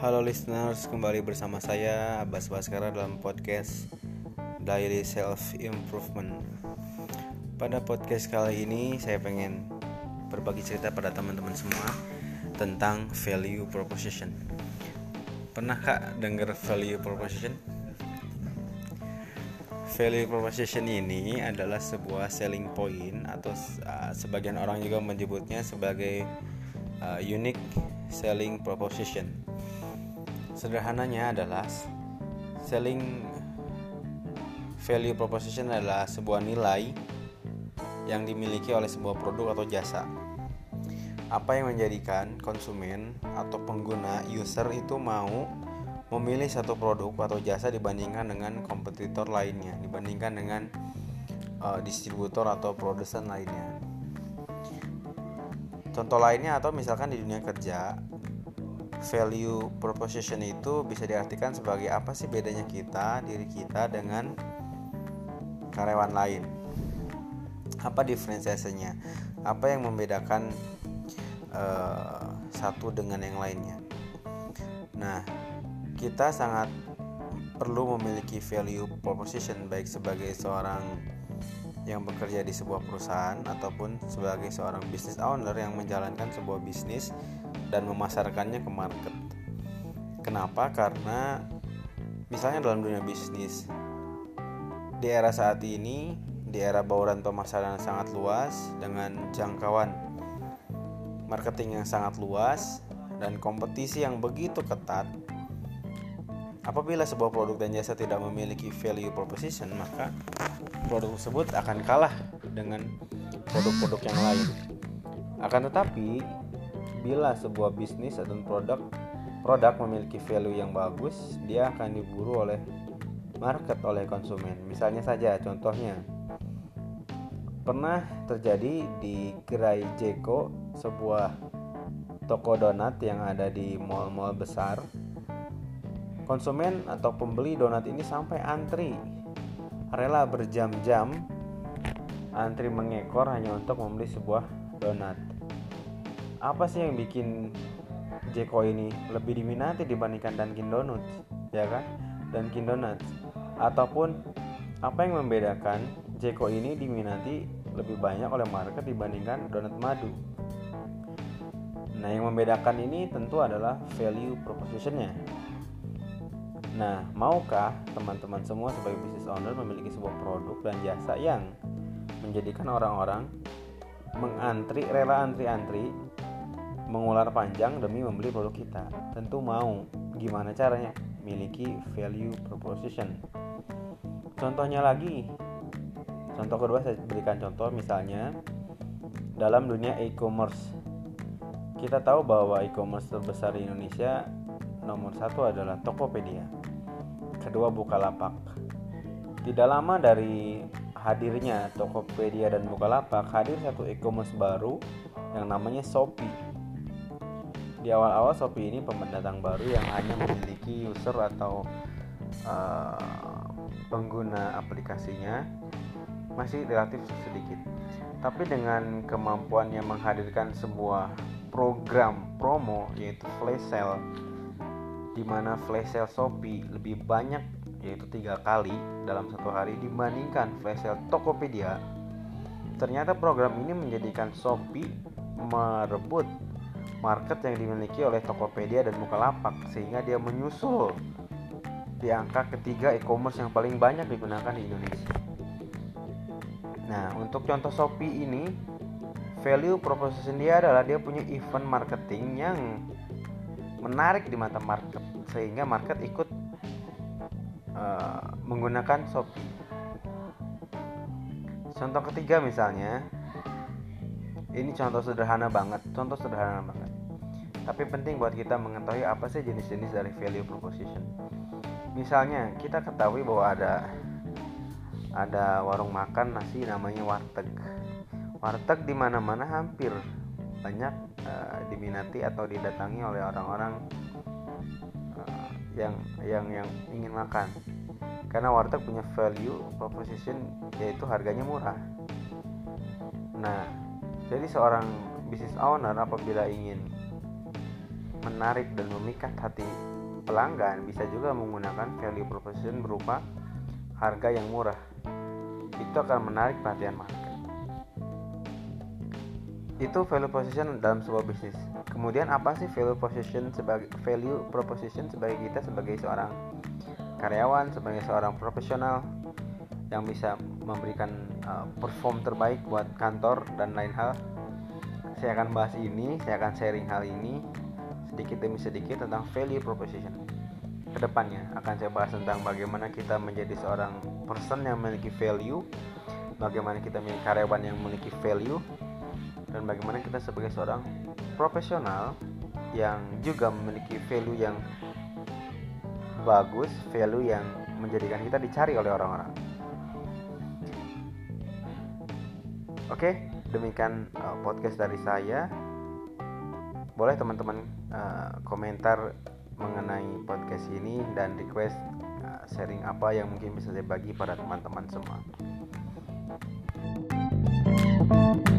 Halo listeners, kembali bersama saya Abbas Baskara dalam podcast Daily Self Improvement. Pada podcast kali ini saya pengen berbagi cerita pada teman-teman semua tentang value proposition. Pernah kak dengar value proposition? Value proposition ini adalah sebuah selling point atau uh, sebagian orang juga menyebutnya sebagai uh, unique selling proposition Sederhananya adalah selling value proposition adalah sebuah nilai yang dimiliki oleh sebuah produk atau jasa. Apa yang menjadikan konsumen atau pengguna user itu mau memilih satu produk atau jasa dibandingkan dengan kompetitor lainnya, dibandingkan dengan uh, distributor atau produsen lainnya. Contoh lainnya atau misalkan di dunia kerja value proposition itu bisa diartikan sebagai apa sih bedanya kita diri kita dengan karyawan lain. Apa diferensiasinya? Apa yang membedakan uh, satu dengan yang lainnya? Nah kita sangat perlu memiliki value proposition baik sebagai seorang yang bekerja di sebuah perusahaan ataupun sebagai seorang business owner yang menjalankan sebuah bisnis dan memasarkannya ke market. Kenapa? Karena misalnya dalam dunia bisnis di era saat ini, di era bauran pemasaran sangat luas dengan jangkauan marketing yang sangat luas dan kompetisi yang begitu ketat. Apabila sebuah produk dan jasa tidak memiliki value proposition, maka produk tersebut akan kalah dengan produk-produk yang lain. Akan tetapi, bila sebuah bisnis atau produk produk memiliki value yang bagus, dia akan diburu oleh market oleh konsumen. Misalnya saja contohnya pernah terjadi di Gerai Jeko, sebuah toko donat yang ada di mall-mall besar. Konsumen atau pembeli donat ini sampai antri rela berjam-jam antri mengekor hanya untuk membeli sebuah donat apa sih yang bikin Jeko ini lebih diminati dibandingkan Dunkin Donuts ya kan? Dunkin Donuts. Ataupun apa yang membedakan Jeko ini diminati lebih banyak oleh market dibandingkan donat madu? Nah yang membedakan ini tentu adalah value propositionnya. Nah maukah teman-teman semua sebagai business owner memiliki sebuah produk dan jasa yang menjadikan orang-orang mengantri rela antri-antri mengular panjang demi membeli produk kita. Tentu mau. Gimana caranya? Miliki value proposition. Contohnya lagi. Contoh kedua saya berikan contoh misalnya dalam dunia e-commerce. Kita tahu bahwa e-commerce terbesar di Indonesia nomor satu adalah Tokopedia. Kedua Bukalapak. Tidak lama dari hadirnya Tokopedia dan Bukalapak hadir satu e-commerce baru yang namanya Shopee di awal-awal Shopee ini pendatang baru yang hanya memiliki user atau uh, pengguna aplikasinya masih relatif sedikit. Tapi dengan kemampuannya menghadirkan sebuah program promo yaitu flash sale di mana flash sale Shopee lebih banyak yaitu tiga kali dalam satu hari dibandingkan flash sale Tokopedia. Ternyata program ini menjadikan Shopee merebut market yang dimiliki oleh Tokopedia dan Bukalapak sehingga dia menyusul di angka ketiga e-commerce yang paling banyak digunakan di Indonesia. Nah, untuk contoh Shopee ini value proposition dia adalah dia punya event marketing yang menarik di mata market sehingga market ikut uh, menggunakan Shopee. Contoh ketiga misalnya ini contoh sederhana banget, contoh sederhana banget tapi penting buat kita mengetahui apa sih jenis-jenis dari value proposition. Misalnya, kita ketahui bahwa ada ada warung makan nasi namanya warteg. Warteg di mana-mana hampir banyak uh, diminati atau didatangi oleh orang-orang uh, yang yang yang ingin makan. Karena warteg punya value proposition yaitu harganya murah. Nah, jadi seorang business owner apabila ingin menarik dan memikat hati pelanggan bisa juga menggunakan value proposition berupa harga yang murah. Itu akan menarik perhatian market. Itu value proposition dalam sebuah bisnis. Kemudian apa sih value proposition sebagai value proposition sebagai kita sebagai seorang karyawan, sebagai seorang profesional yang bisa memberikan uh, perform terbaik buat kantor dan lain hal. Saya akan bahas ini, saya akan sharing hal ini sedikit demi sedikit tentang value proposition. Ke depannya akan saya bahas tentang bagaimana kita menjadi seorang person yang memiliki value, bagaimana kita menjadi karyawan yang memiliki value, dan bagaimana kita sebagai seorang profesional yang juga memiliki value yang bagus, value yang menjadikan kita dicari oleh orang-orang. Oke, demikian uh, podcast dari saya boleh teman-teman uh, komentar mengenai podcast ini dan request uh, sharing apa yang mungkin bisa saya bagi pada teman-teman semua. thank you